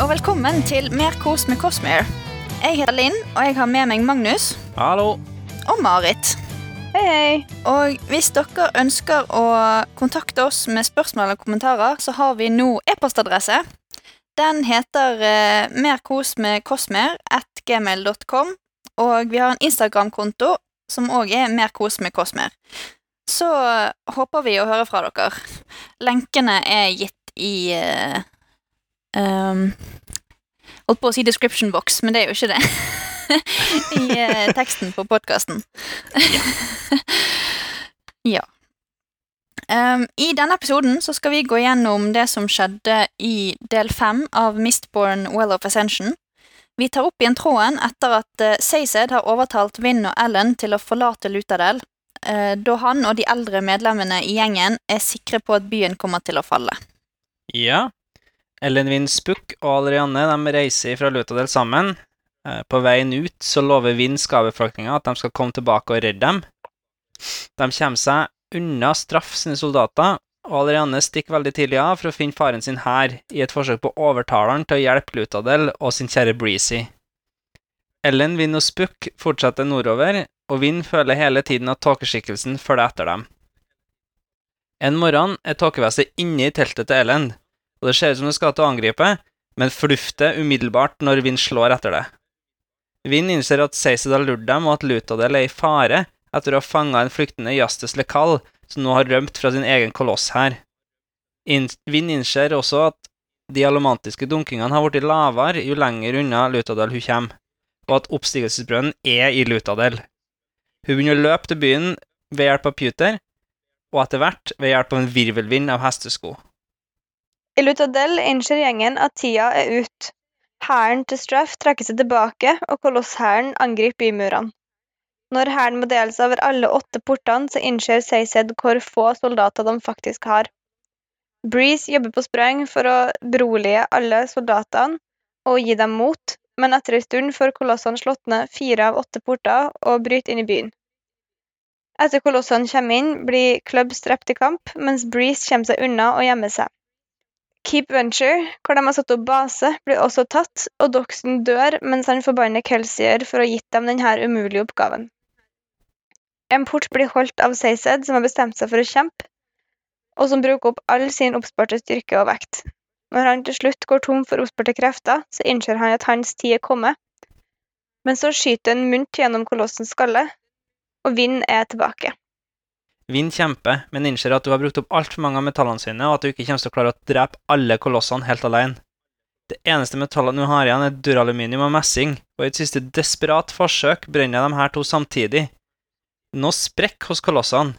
og velkommen til Mer kos med Cosmere. Jeg heter Linn, og jeg har med meg Magnus Hallo. og Marit. Hei, hei. Og hvis dere ønsker å kontakte oss med spørsmål eller kommentarer, så har vi nå e-postadresse. Den heter eh, merkosmedcosmer at gmail.com, og vi har en Instagram-konto som òg er merkosmedcosmer. Så håper vi å høre fra dere. Lenkene er gitt i uh, um, Holdt på å si description box, men det er jo ikke det. I uh, teksten på podkasten. ja. Um, I denne episoden så skal vi gå gjennom det som skjedde i del fem av Mistborn Well of Ascension. Vi tar opp igjen tråden etter at uh, Seysed har overtalt Vinn og Ellen til å forlate Lutadel, uh, da han og de eldre medlemmene i gjengen er sikre på at byen kommer til å falle. Ja. Ellen Vind Buch og Alrianne reiser fra Lutadel sammen. Eh, På veien ut så lover Vind skabefolkninga at de skal komme tilbake og redde dem. De kommer seg unna straff sine soldater, og Alrianne stikker veldig tidlig av for å finne faren sin her, i et forsøk på å overtale han til å hjelpe Lutadel og sin kjære Breezy. Ellen, Vinn og Spook fortsetter nordover, og Vinn føler hele tiden at tåkeskikkelsen følger etter dem. En morgen er tåkevesenet inne i teltet til Ellen, og det ser ut som det skal til å angripe, men flufter umiddelbart når Vind slår etter det. Vind innser at Seised har dem, og at Lutadel er i fare etter å ha fanga en flyktende Jastes Lekal, som nå har rømt fra sin egen koloss her. In Vind innser også at de alomantiske dunkingene har blitt lavere jo lenger unna Lutadel hun kommer, og at oppstigelsesbrønnen er i Lutadel. Hun begynner å løpe til byen ved hjelp av Puter, og etter hvert ved hjelp av en virvelvind av hestesko. I Lutadel innser gjengen at tida er ut. Hæren til Straff trekker seg tilbake, og kolosshæren angriper bymurene. Når hæren må dele seg over alle åtte portene, så innser Seysed hvor få soldater de faktisk har. Breeze jobber på sprang for å berolige alle soldatene og gi dem mot, men etter en stund får kolossene slått ned fire av åtte porter og bryter inn i byen. Etter kolossene kommer inn, blir Club strept i kamp, mens Breeze kommer seg unna og gjemmer seg. Keep Venture, hvor de har satt opp base, blir også tatt, og Doxon dør mens han forbanner Kelsier for å ha gitt dem denne umulige oppgaven. En port blir holdt av Sayzed, som har bestemt seg for å kjempe, og som bruker opp all sin oppsparte styrke og vekt. Når han til slutt går tom for oppsparte krefter, så innser han at hans tid er kommet. Men så skyter en mynt gjennom kolossens skalle, og vinden er tilbake. Vind kjemper, men innser at du har brukt opp altfor mange av metallene sine, og at du ikke kommer til å klare å drepe alle kolossene helt alene. Det eneste metallet du har igjen, er duraluminium og messing, og i et siste desperat forsøk brenner de her to samtidig. Nå sprekker hos kolossene,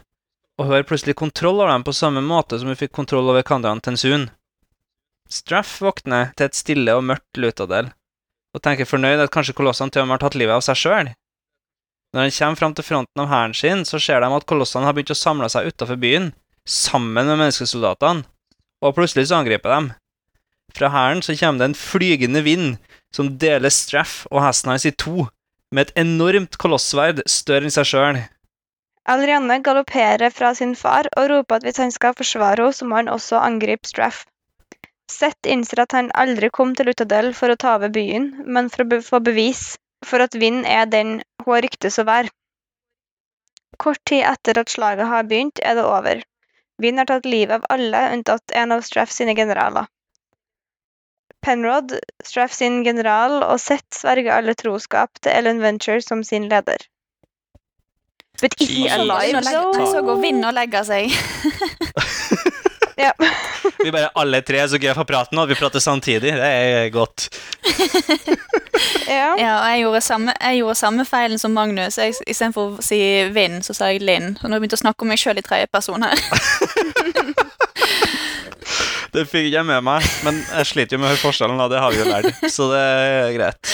og har plutselig kontroll over dem på samme måte som hun fikk kontroll over Kandian Tensun. Straff våkner til et stille og mørkt Lutadel, og tenker fornøyd at kanskje kolossene til og med har tatt livet av seg sjøl. Når han kommer fram til fronten av hæren sin, så ser de at kolossene har begynt å samle seg utafor byen, sammen med menneskesoldatene, og plutselig så angriper de. Fra hæren så kommer det en flygende vind som deler Straff og hesten hans i to, med et enormt kolossverd større enn seg sjøl. Alrianne galopperer fra sin far og roper at hvis han skal forsvare henne, så må han også angripe Straff. Seth innser at han aldri kom til Utadel for å ta over byen, men for å få bevis for at Vind er den hun ryktes å være. Kort tid etter at slaget har begynt, er det over. Vind har tatt livet av alle unntatt en av Straff sine generaler. Penrod, Straff sin general, og Seth sverger alle troskap til Ellen Venture som sin leder. But Jesus. alive, though? Så går Vind og legger seg. Ja. Vi bare alle tre er så gøy for prate og vi prater samtidig. Det er godt. ja. Ja, og jeg gjorde samme, jeg gjorde samme feilen som Magnus. Jeg- Istedenfor å si Vind, så sa jeg Linn. Og nå har jeg begynt å snakke om meg sjøl i tredje person her. Det fikk jeg med meg, men jeg sliter jo med å høre forskjellen, da. det har vi jo lært, så det er greit.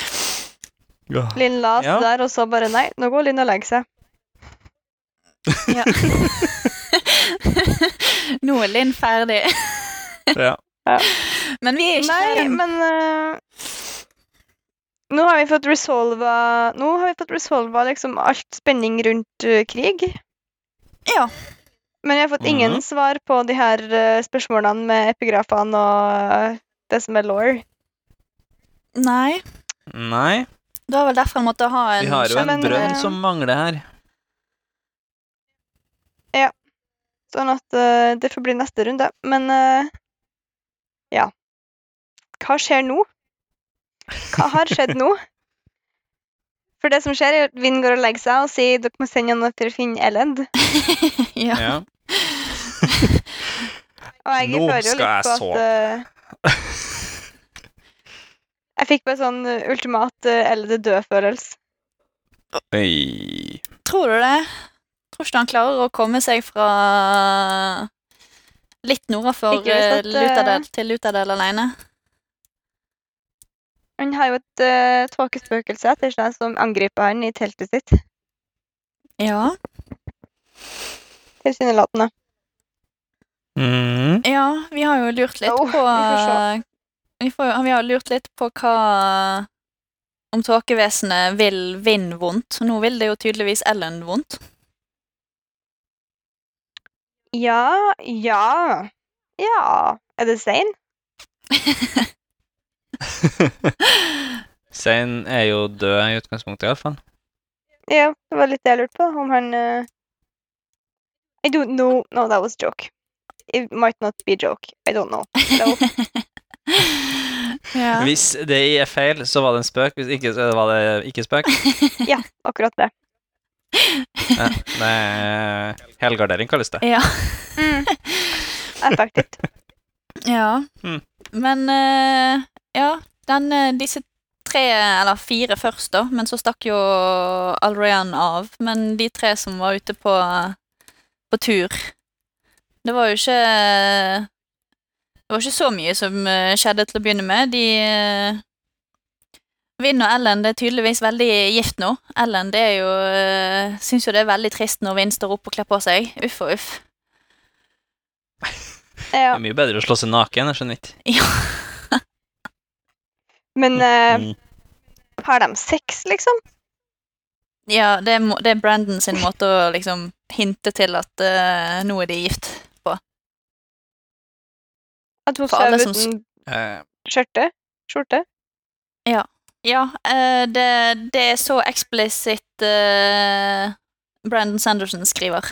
Linn la Ja. der, og så bare nei, nå går Linn og legger seg. Ja. Nå er Linn ferdig. Ja. Men vi er ikke Nei, ferdig. men uh, Nå har vi fått resolva Nå har vi fått resolva liksom alt spenning rundt uh, krig. Ja. Men jeg har fått ingen Mhm. svar på de her uh, spørsmålene med epigrafene og det som er law. Nei. Nei, Det var vel derfor han måtte ha en vi har jo en brønn som mangler her. Sånn at uh, det får bli neste runde. Men uh, ja. Hva skjer nå? Hva har skjedd nå? For det som skjer, er at Vinn går og legger seg og sier dere må sende noe for å finne Elend. ja. Ja. Og jeg Nå føler jo litt jeg på at uh, Jeg fikk bare sånn ultimat uh, Elend er død-følelse. Tror du det? Tror ikke han klarer å komme seg fra litt nord for eh, at, eh, Lutadel til Lutadel alene? Han har jo et uh, tåkespøkelse etter seg som angriper han i teltet sitt. Ja. Tilsynelatende. Mm. ja, vi har jo lurt litt oh, på vi får vi, får, vi har lurt litt på hva Om tåkevesenet vil Vind vondt. Nå vil det jo tydeligvis Ellen vondt. Ja, ja Ja. Er det Zain? Zain er jo død i utgangspunktet, iallfall. Ja, det var litt det jeg lurte på. Om han uh... I don't know. No, that was a joke. It might not be a joke. I don't know. No. ja. Hvis det er feil, så var det en spøk. Hvis ikke, så var det ikke spøk. ja, akkurat det. Ja, det er helgardering, kalles det. ja. Mm. Effektivt. Ja. Mm. Men uh, ja, den, eh, disse tre, eller fire først, da, men så stakk jo Alrayan av. Men de tre som var ute på, på tur Det var jo ikke Det var ikke så mye som eh, skjedde til å begynne med. De eh, Vinn og Ellen det er tydeligvis veldig gift nå. Ellen det er jo uh, syns jo det er veldig trist når Vinn står opp og kler på seg. Uff og uff. Det er mye bedre å slå seg naken, jeg skjønner ikke. Ja. Men eh, Mm. har de sex, liksom? Ja, det er, det er Brandon sin måte å liksom hinte til at eh, nå er de gift på. At hun For alle sover som uten Eh, skjørte? Skjorte? Ja, eh, det, det er så eksplisitt uh, Brandon Sanderson skriver.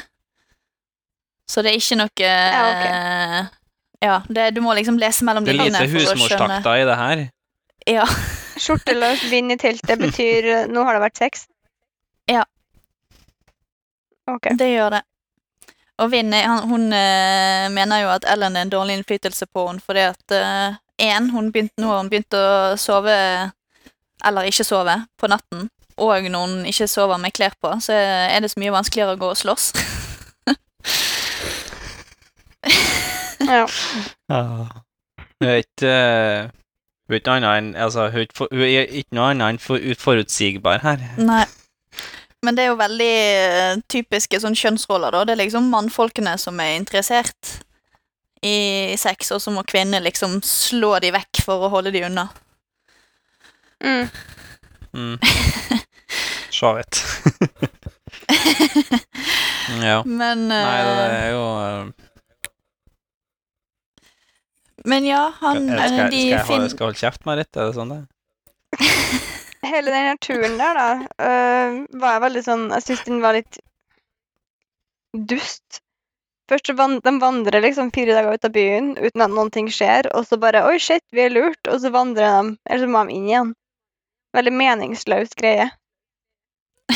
Så det er ikke noe Ja, eh, ja, det, du må liksom lese mellom det er lite husmorstakter i det her. Ja, Skjorteløs vind i teltet betyr nå har det vært sex? Ja. Ok. det gjør det. Og Vinn hun eh, mener jo at Ellen er en dårlig innflytelse på henne fordi at én, hun begynte, nå har hun begynt å sove eller ikke sove på natten. Og når hun ikke sover med klær på, så er det så mye vanskeligere å gå og slåss. Ja. Hun er ikke eh, Hun er ikke noe annet enn altså, hun, er ikke for, hun ikke noe annet enn for, forutsigbar her. Nei. Men det er jo veldig eh, typiske sånn kjønnsroller, da. Det er liksom mannfolkene som er interessert i sex, og så må kvinner liksom slå de vekk for å holde de unna. Mm. Mm. Så vidt. ja. Men Nei, det eh, er jo uh, Men ja, han skal, eh, skal, De skal, jeg skal jeg holde kjeft, Marit? Er det sånn det? Hele den turen der, da, uh, var jeg veldig sånn Jeg syns den var litt dust. Først så van de vandrer liksom fire dager ut av byen uten at noen ting skjer, og så bare Oi, shit, vi er lurt, og så vandrer de, eller så må de inn igjen. Veldig meningsløs greie.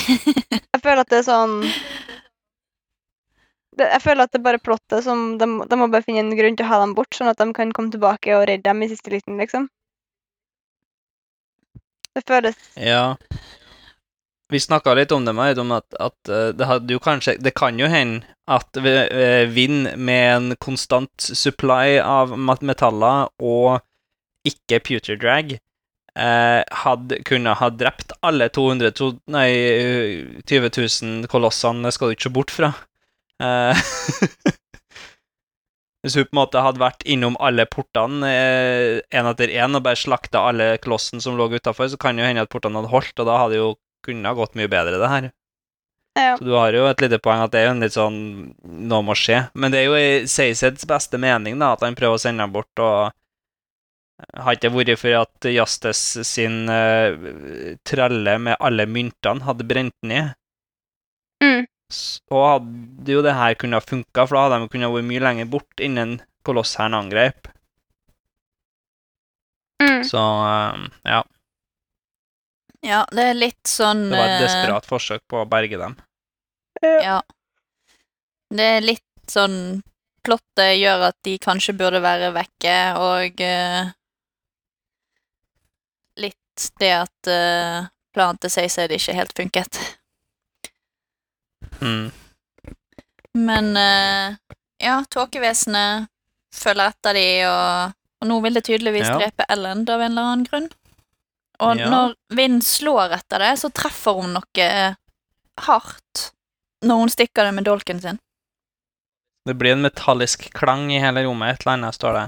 Jeg føler at det er sånn det, Jeg føler at det er bare plottet som de, de må bare finne en grunn til å ha dem bort, sånn at de kan komme tilbake og redde dem i siste liten, liksom. Det føles Ja. Vi snakka litt om det, Maid, om at, at eh, det hadde jo kanskje Det kan jo hende at vi- vind med en konstant supply av metaller og ikke pewter drag eh, hadde kunne ha drept alle 200 to, Nei, 20 000 kolossene, det skal du ikke se bort fra. Eh, Hvis hun på en måte hadde vært innom alle portene én etter én og bare slakta alle klossen som lå utafor, så kan jo hende at portene hadde holdt, og da hadde jo kunne ha gått mye bedre, det her. Ja. Så du har jo et lite poeng at det er jo en litt sånn Noe må skje. Men det er jo i Seiseds beste mening, da, at han prøver å sende dem bort, og Hadde ikke vært for at Jastes sin uh, tralle med alle myntene hadde brent ned, Mm. så hadde jo det her kunnet funka, for da hadde de kunnet vært mye lenger bort innen kolosshæren angrep. Mm. Så uh, ja, Ja, det er litt sånn det var et eh, desperat forsøk på å berge dem. Ja. Det er litt sånn Plottet gjør at de kanskje burde være vekke, og eh, litt det at uh, planen til Seised ikke helt funket. Mm. Men uh, ja, tåkevesenet følger etter de, og, og nå vil det tydeligvis Ja. drepe Ellen av en eller annen grunn. Og Ja. når Vind slår etter det, så treffer hun noe hardt når hun stikker det med dolken sin. Det blir en metallisk klang i hele rommet, et eller annet, står det.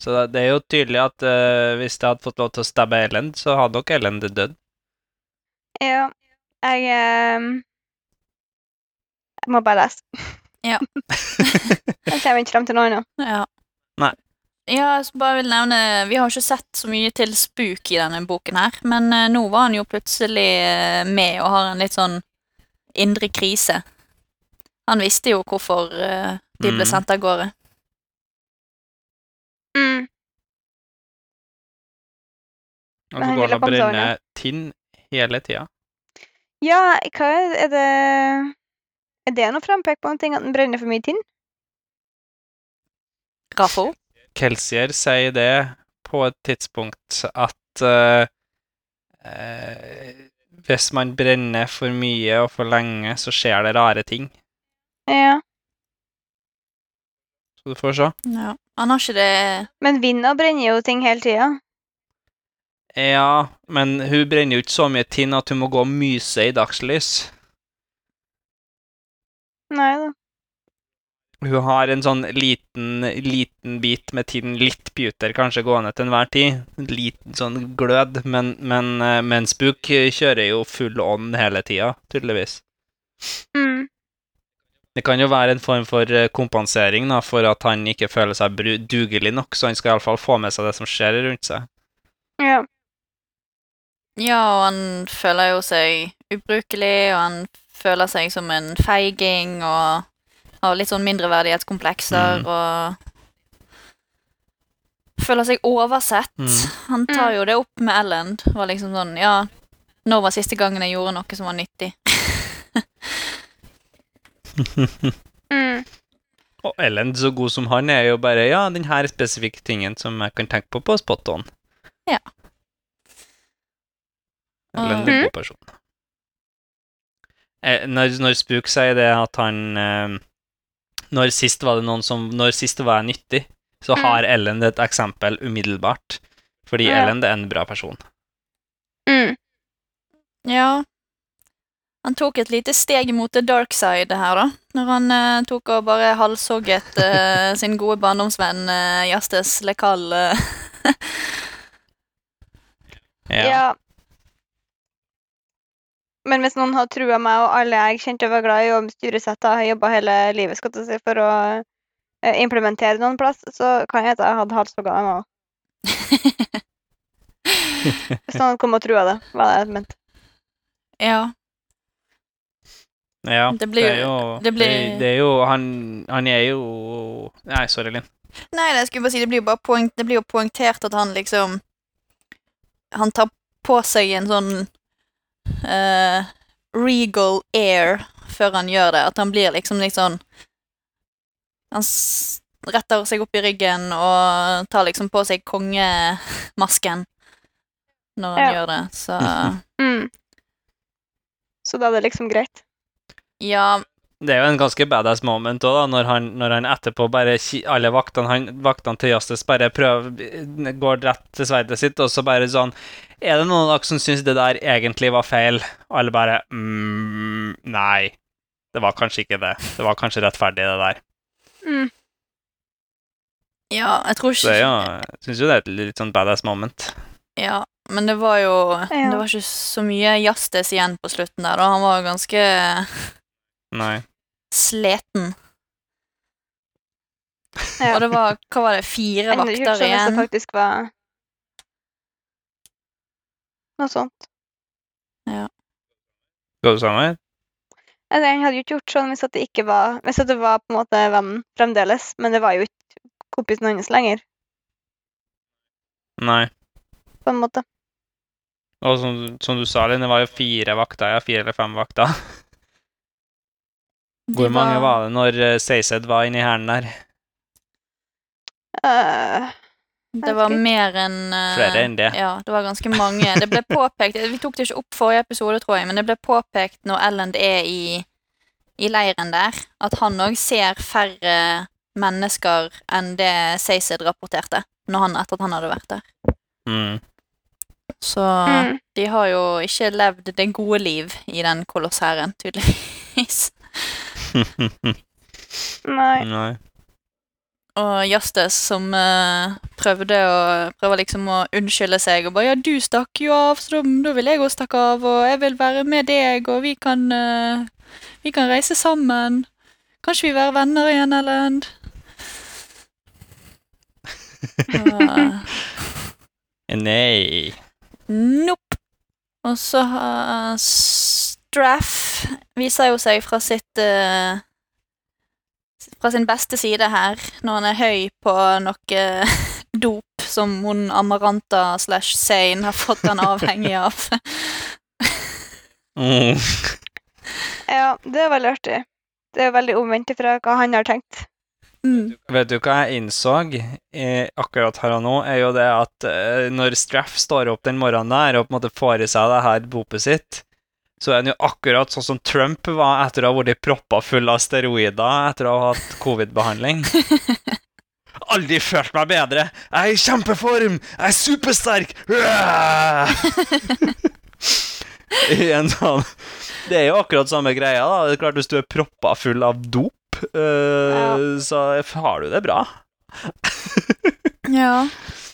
Så det, er jo tydelig at uh, hvis jeg hadde fått lov til å stabbe Ellen, så hadde nok Ellen dødd. Ja. Jeg um, Jeg må bare lese. Ja. Jeg kommer ikke frem til noe annet. Ja. Nei. Ja, jeg bare vil nevne Vi har ikke sett så mye til Spook i denne boken her, men eh, nå var han jo plutselig eh, med og har en litt sånn indre krise. Han visste jo hvorfor eh, de ble Mm. sendt av gårde. Mm. Og så går det å og komme tinn hele tida. Ja, hva er, er det Er det noe frampek på noen ting at den brenner for mye tinn? Raffo? Kelsier sier det på et tidspunkt at uh, uh, hvis man brenner for mye og for lenge, så skjer det rare ting. Ja. Så du får se. Ja. Han har ikke det Men vinden brenner jo ting hele tida. Ja, men hun brenner jo ikke så mye tinn at hun må gå og myse i dagslys. Nei da. Hun har en sånn liten, liten bit med tinn, litt puter kanskje gående til enhver tid. En liten sånn glød, men, men, eh, men Spook kjører jo full ånd hele tida, tydeligvis. Mm. Det kan jo være en form for eh, kompensering da, for at han ikke føler seg dugelig nok, så han skal iallfall få med seg det som skjer rundt seg. Ja. Ja, og han føler jo seg ubrukelig, og han føler seg som en feiging, og har litt sånn mindreverdighetskomplekser, Mm. og føler seg oversett. Mm. Han tar jo det opp med Ellen. Var liksom sånn, ja, når var siste gangen jeg gjorde noe som var nyttig? Mm. Og Ellen, så god som han er, jo bare Ja, den her spesifikke tingen som jeg kan tenke på på spot on. Ja. Ellen er Mhm. en god person. Eh, når, når Spook sier det at han eh, Når sist var det noen som Når sist var jeg nyttig, så Mm. har Ellen et eksempel umiddelbart. Fordi Ja. Ellen det er en bra person. Mm. Ja. Han tok et lite steg mot the dark side her, da. Når han eh, tok og bare halshogget eh, sin gode barndomsvenn uh, Jastes Lekal. eh. Ja. Ja. Men hvis noen har trua meg, og alle jeg kjente var glad i å styresette, har jobba hele livet skal jeg si, for å eh, implementere noen plass, så kan jeg hete jeg hadde halshogga dem òg. Hvis noen kom og trua det, var det jeg mente. ja. Ja. Det blir- det er jo det blir- det, det er jo Han, han er jo Nei, sorry, Linn. Nei, det skulle bare si, det blir jo bare poeng, det blir jo poengtert at han liksom Han tar på seg en sånn uh, regal air før han gjør det. At han blir liksom litt sånn Han retter seg opp i ryggen og tar liksom på seg kongemasken når han Ja. gjør det, så Mm. Så da er det liksom greit. Ja, Det er jo en ganske badass moment òg, da, når han, når han etterpå bare Alle vaktene, han, vaktene til Justice bare prøver går rett til sverdet sitt, og så bare sånn Er det noen av dere som syns det der egentlig var feil? Og alle bare mm, Nei. Det var kanskje ikke det. Det var kanskje rettferdig, det der. Mm. ja, jeg tror Så ikke jo Jeg syns jo det er et litt sånn badass moment. Ja, men det var jo Ja. Det var ikke så mye Jastis igjen på slutten der, og Han var ganske Nei. Sleten. Ja. Og det var hva var det, fire en ikke vakter sånn hvis det faktisk var Noe sånt. Ja. Skal du sammen? Eller, han hadde jo ikke gjort sånn hvis det ikke var Hvis det var på en måte vennen fremdeles, men det var jo ikke kompisen hans lenger, Nei. på en måte. Og som, som du sa, Linn, det var jo fire vakter, ja. Fire eller fem vakter. Hvor mange var det når Sayzed Seised var inni hæren der? Uh, Det var mer enn uh, Flere enn det. Ja, det var ganske mange. Det ble påpekt Vi tok det ikke opp forrige episode, tror jeg, men det ble påpekt når Ellen er i, i leiren der, at han òg ser færre mennesker enn det Seised rapporterte når han, etter at han hadde vært der. Mm. Så mm. de har jo ikke levd det gode liv i den kolossæren, tydeligvis. Nei. Nei. Og Justice som uh, prøvde å prøver liksom å unnskylde seg og bare 'Ja, du stakk jo av, så da, da vil jeg òg stakke av, og jeg vil være med deg, og vi kan uh, Vi kan reise sammen. Kan ikke vi være venner igjen, Ellen? Uh, Nei. nope. Og så har Straff viser jo seg fra sitt uh, Fra sin beste side her, når han er høy på noe dop som hun Amaranta slash Zane har fått han avhengig av. Mm. Ja, det er veldig artig. Det er veldig omvendt fra hva han har tenkt. Mm. Vet du hva jeg innså eh, akkurat her og nå, er jo det at eh, når Straff står opp den morgenen der og på en måte får i seg det her dopet sitt, så er han jo akkurat sånn som Trump var etter å ha vært proppa full av steroider etter å ha hatt covid-behandling. Aldri følt meg bedre. Jeg er i kjempeform! Jeg er supersterk! I en sånn Det er jo akkurat samme greia, da. Det er klart Hvis du er proppa full av dop, eh, Ja. så har du det bra. Ja,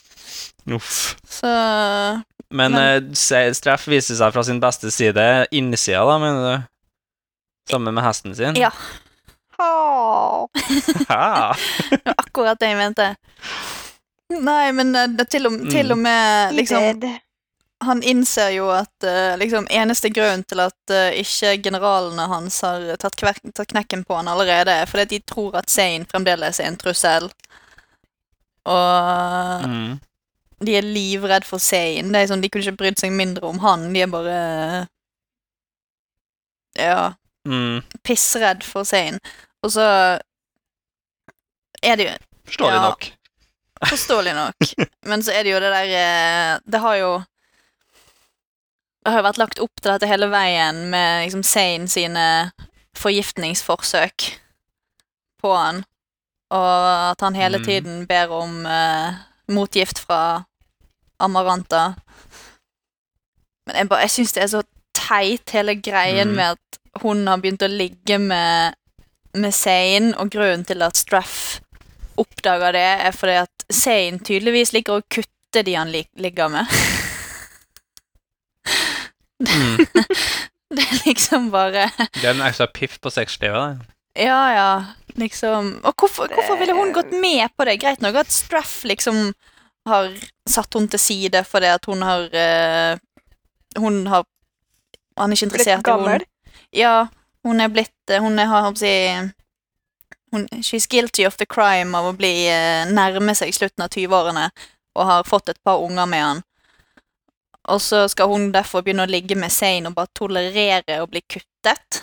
Uff. så Men, Men- eh, se- viser seg fra sin beste side. Innsida, da, mener du? Sammen med hesten sin? Ja. Var akkurat det jeg mente. Nei, men eh, det, til, og, til og med liksom Han innser jo at eh, liksom eneste grunn til at uh, ikke generalene hans har tatt, kver tatt knekken på han allerede, er fordi de tror at Zain fremdeles er en trussel. Og Mm. De er livredd for Zain. Det er sånn, De kunne ikke brydd seg mindre om han. De er bare Ja, Mm. pissredd for Zain. Og så er det jo Forståelig Ja. nok. Forståelig nok. Men så er det jo det der eh, Det har jo Det har jo vært lagt opp til dette hele veien med liksom Zain sine forgiftningsforsøk på han. Og at han hele Mm. tiden ber om uh, motgift fra Amaranta. Men jeg, bare- jeg syns det er så teit, hele greien Mm. med at hun har begynt å ligge med, med Zain, og grunnen til at Straff oppdager det, er fordi at Zain tydeligvis liker å kutte de han lik ligger med. Mm. Det er liksom bare Det er en ekstra piff på sexlivet. da. Ja, ja, liksom Og hvorfor, hvorfor ville hun gått med på det? Greit nok at Straff liksom har satt hun til side fordi at hun har eh, Hun har Han er ikke interessert i henne. Ja, hun er blitt eh, Hun er, har jeg, hun, She's guilty of the crime av å bli eh, nærme seg slutten av 20-årene og har fått et par unger med han. Og så skal hun derfor begynne å ligge med Zain og bare tolerere å bli kuttet.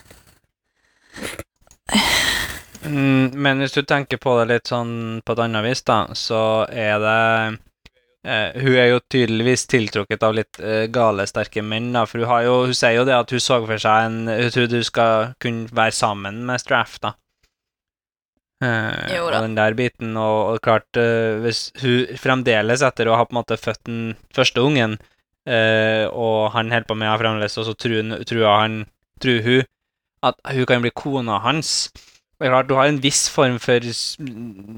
Mm, men hvis du tenker på det litt sånn på et annet vis, da, så er det eh, Hun er jo tydeligvis tiltrukket av litt eh, gale, sterke menn, da, for hun, har jo, hun sier jo det at hun så for seg en Hun trodde hun skal kunne være sammen med Straff, da. Eh, Jo og den der biten, og, og klart eh, Hvis hun fremdeles, etter å ha på en måte født den første ungen, eh, og han holder på med henne fremdeles, og så tror, tror han Tror hun at hun kan bli kona hans. Det er klart, Du har en viss form for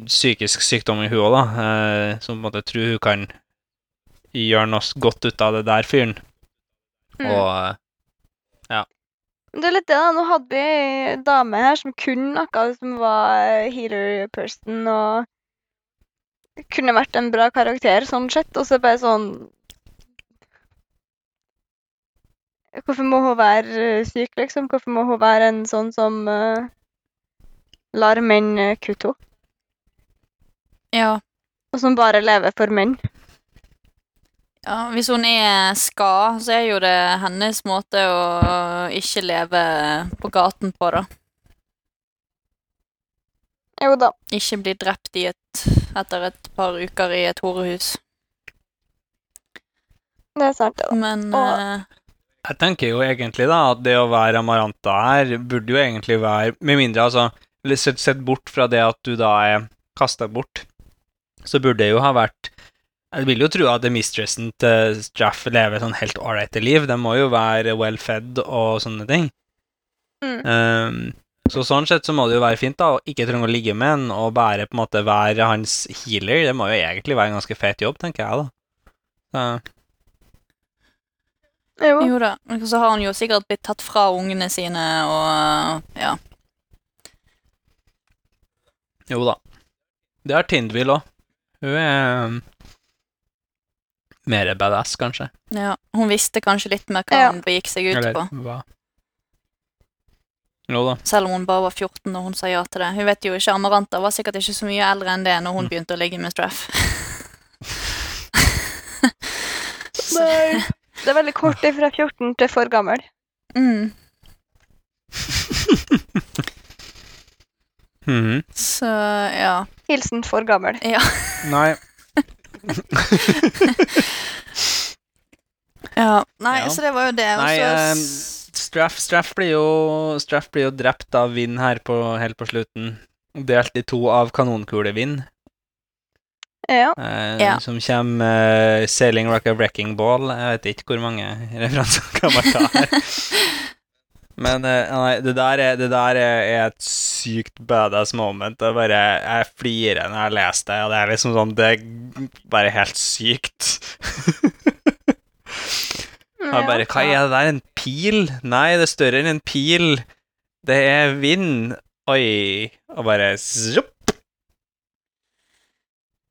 psykisk sykdom i hun òg, da. Eh, som på en måte tror hun kan gjøre noe godt ut av det der fyren. Mm. Og ja. Det er litt det, da. Nå hadde vi ei dame her som kunne noe som var healer person, og kunne vært en bra karakter sånn sett, og så bare sånn hvorfor må hun være eh, syk, liksom? Hvorfor må hun være en sånn som eh, lar menn uh, kutte henne? Ja. Og som bare lever for menn? ja. Hvis hun er ska, så er jo det hennes måte å ikke leve på gaten på, da. Jo da. Ikke bli drept i et, etter et par uker i et horehus. Det er sant, det, da. Men Og- eh, Jeg tenker jo egentlig da at det å være Amaranta her burde jo egentlig være Med mindre, altså eller Sett, sett bort fra det at du da er kasta bort, så burde det jo ha vært Jeg vil jo tro at mistressen til Jaff lever sånn helt ålreite liv. De må jo være well fed og sånne ting. Mm. Um, så sånn sett så må det jo være fint da å ikke trenge å ligge med en og bare på en måte være hans healer. Det må jo egentlig være en ganske fet jobb, tenker jeg da. Så, Jo. jo da. Og så har han jo sikkert blitt tatt fra ungene sine og ja. Jo da. Det har Tindvil òg. Hun er um, mer badass, kanskje. ja. Hun visste kanskje litt mer hva Ja. hun begikk seg ut Eller på. hva? Jo da. Selv om hun bare var 14 når hun sa ja til det. Hun vet jo ikke, Amaranta var sikkert ikke så mye eldre enn det når hun Mm. begynte å ligge med Straff. Nei. Det er veldig kort fra 14 til for gammel. Mm. Mhm. Så ja. Hilsen for gammel. Nei. ja. Nei, Ja. så det var jo det. Nei, så ehm, Straff, Straff, blir jo, Straff blir jo drept av vind her på, helt på slutten. Delt i to av kanonkulevind. Ja. Eh, Ja. Som kommer uh, sailing like a wrecking ball. Jeg vet ikke hvor mange referanser kan man ta her. Men eh, nei, det der, er, det der er, et sykt badass moment. Det bare, jeg flirer når jeg leser det, og det er liksom sånn Det er bare helt sykt. Jeg bare, Hva er det der? En pil? Nei, det er større enn en pil. Det er vind. Oi. Og bare zopp.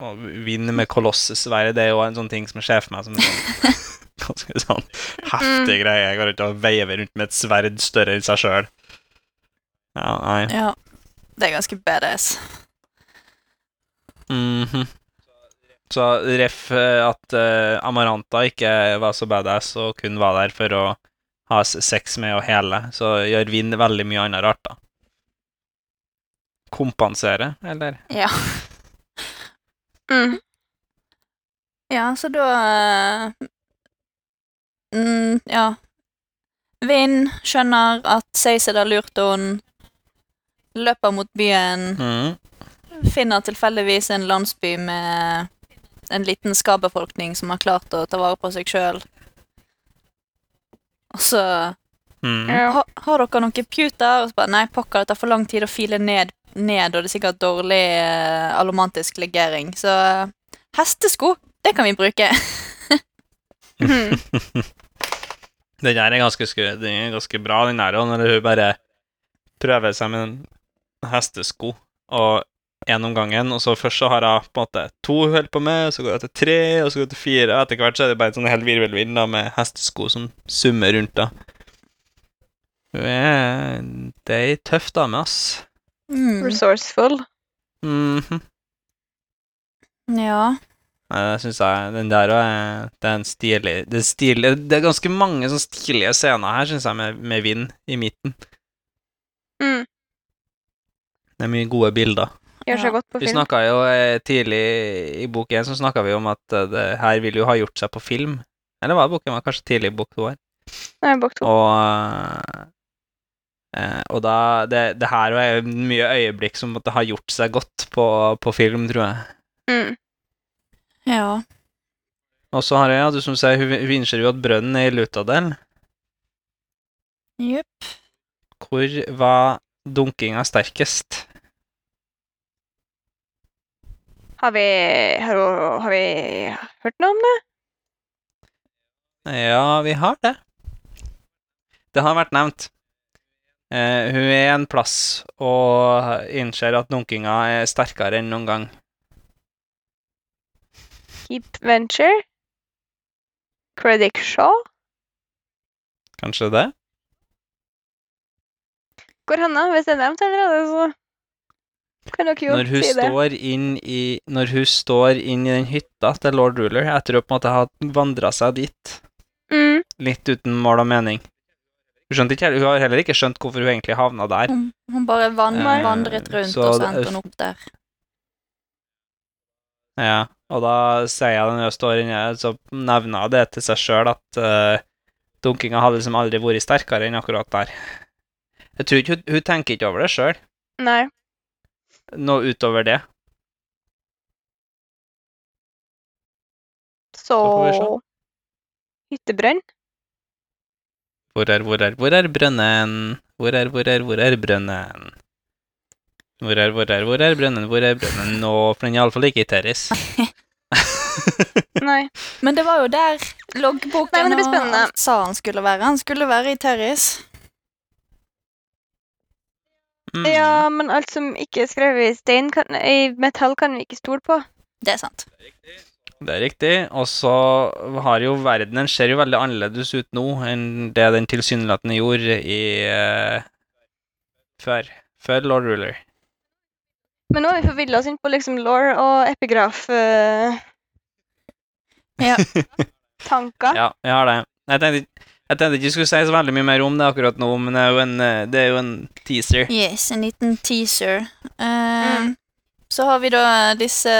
Og vind med kolossesverdet, det er jo en sånn ting som skjer for meg som sånn ganske sånn heftig greie. Jeg går ikke og veiver rundt med et sverd større enn seg sjøl. Ja, nei. Ja. Det er ganske badass. Mhm. Så ref at uh, Amaranta ikke var så badass og kun var der for å ha sex med og hele, så gjør Vind veldig mye annet rart, da. Kompensere, eller? Ja. Mm. Ja, så da eh, mm, Ja. Vind skjønner at Seised har lurt henne, løper mot byen, mm. finner tilfeldigvis en landsby med en liten skabefolkning som har klart å ta vare på seg sjøl. Og så mm. Ha, Har dere noen puter? Og så bare Nei, pokker, det tar for lang tid å file ned, ned og det er sikkert dårlig eh, alomantisk legering. Så eh, hestesko, det kan vi bruke. Mhm. Den der er ganske, sku- den er ganske bra, den der, òg, når hun bare prøver seg med en hestesko, og én om gangen, og så først så har hun på en måte to hun holder på med, så går hun til tre, og så går hun til fire, og etter hvert så er det bare en sånn hel virvelvind da, med hestesko som summer rundt da. Hun er, det er ei tøff dame, ass. Mm. Resourceful. Mhm. Ja. Det syns jeg, den der òg er, det er en stilig, det er stilig, det er ganske mange sånn stilige scener her, synes jeg, med, med vind i midten. Mm. Det er mye gode bilder. Gjør seg Ja. godt på Vi film. snakka jo eh, tidlig i bok én, så snakka vi om at eh, det her ville jo ha gjort seg på film. Eller var det bok én? Var kanskje tidlig i bok to her. Nei, bok to. Og eh, Og da Det, det her er jo mye øyeblikk som måtte ha gjort seg godt på, på film, tror jeg. Mm. Ja. Og så har jeg, ja, du som sier, hun hun innser jo at brønnen er i Lutadel. Jepp. Hvor var dunkinga sterkest? Har vi, har, har vi hørt noe om det? Ja, vi har det. Det har vært nevnt. Eh, hun er en plass og innser at dunkinga er sterkere enn noen gang. Keep Venture? Credit Shaw? Kanskje det? Hvor hen, da? Hvis det er nevnt allerede, så kan dere jo Når hun si det. står inn i Når hun står inn i den hytta til lord Ruler, etter å på en måte ha vandra seg dit, Mm. litt uten mål og mening. Hun, skjønte ikke, hun har heller ikke skjønt hvorfor hun egentlig havna der. Hun, hun bare vandret, Eh, vandret rundt, så og så endte hun opp der. Ja, og da sier jeg når jeg står inne, så nevner jeg det til seg sjøl at uh, dunkinga hadde liksom aldri vært sterkere enn akkurat der. Jeg tror ikke hun, hun tenker ikke over det sjøl, Nei. noe utover det. Så får vi Hvor er, hvor er, hvor er brønnen? Hvor er, hvor er, hvor er brønnen? Hvor er, hvor er, hvor er brønnen? Hvor er brønnen nå? For den er iallfall ikke i Terris. Nei. Men det var jo der loggboken Nei, men det og alt sa han skulle være. Han skulle være i Terris. Mm. Ja, men alt som ikke er skrevet i stein, kan, i metall, kan vi ikke stole på. Det er sant. Det er riktig. Og så har jo verden Den ser jo veldig annerledes ut nå enn det den tilsynelatende gjorde i uh, før. Før Lord Ruler. Men nå har vi forvilla oss inn på liksom law og epigraf uh... Ja. tanker. Ja, jeg har det. Jeg tenkte, jeg tenkte ikke jeg skulle si så veldig mye mer om det akkurat nå, men det er jo en, eh, det er jo en teaser. Yes, en liten teaser. Uh, Mm. Så har vi da disse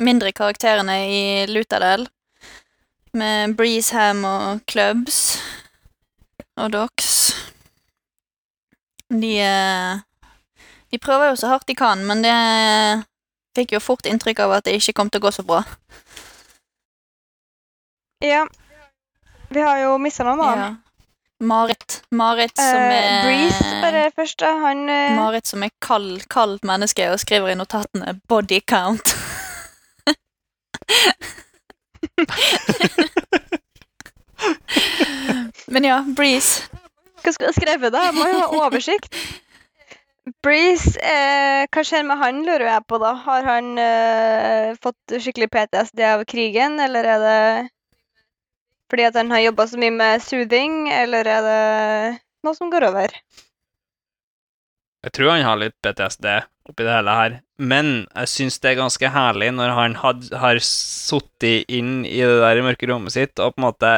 mindre karakterene i Lutadel. Med Breezeham og Clubs og Dox. De eh, De prøver jo så hardt de kan, men det fikk jo fort inntrykk av at det ikke kom til å gå så bra. Ja. Vi har jo mista noen annen. Ja. Marit. Marit som uh, er Breeze, bare først. Han eh, Marit som er kald, kald menneske og skriver i notatene 'body count'. Men ja, Breeze. Hva skal jeg skrive, da? Jeg må jo ha oversikt. Breeze, eh, hva skjer med han, lurer jeg på, da. Har han eh, fått skikkelig PTSD av krigen, eller er det fordi at han har jobba så mye med soothing, eller er det noe som går over? Jeg tror han har litt PTSD oppi det hele her, men jeg syns det er ganske herlig når han had, har sittet inn i det der mørke rommet sitt og på en måte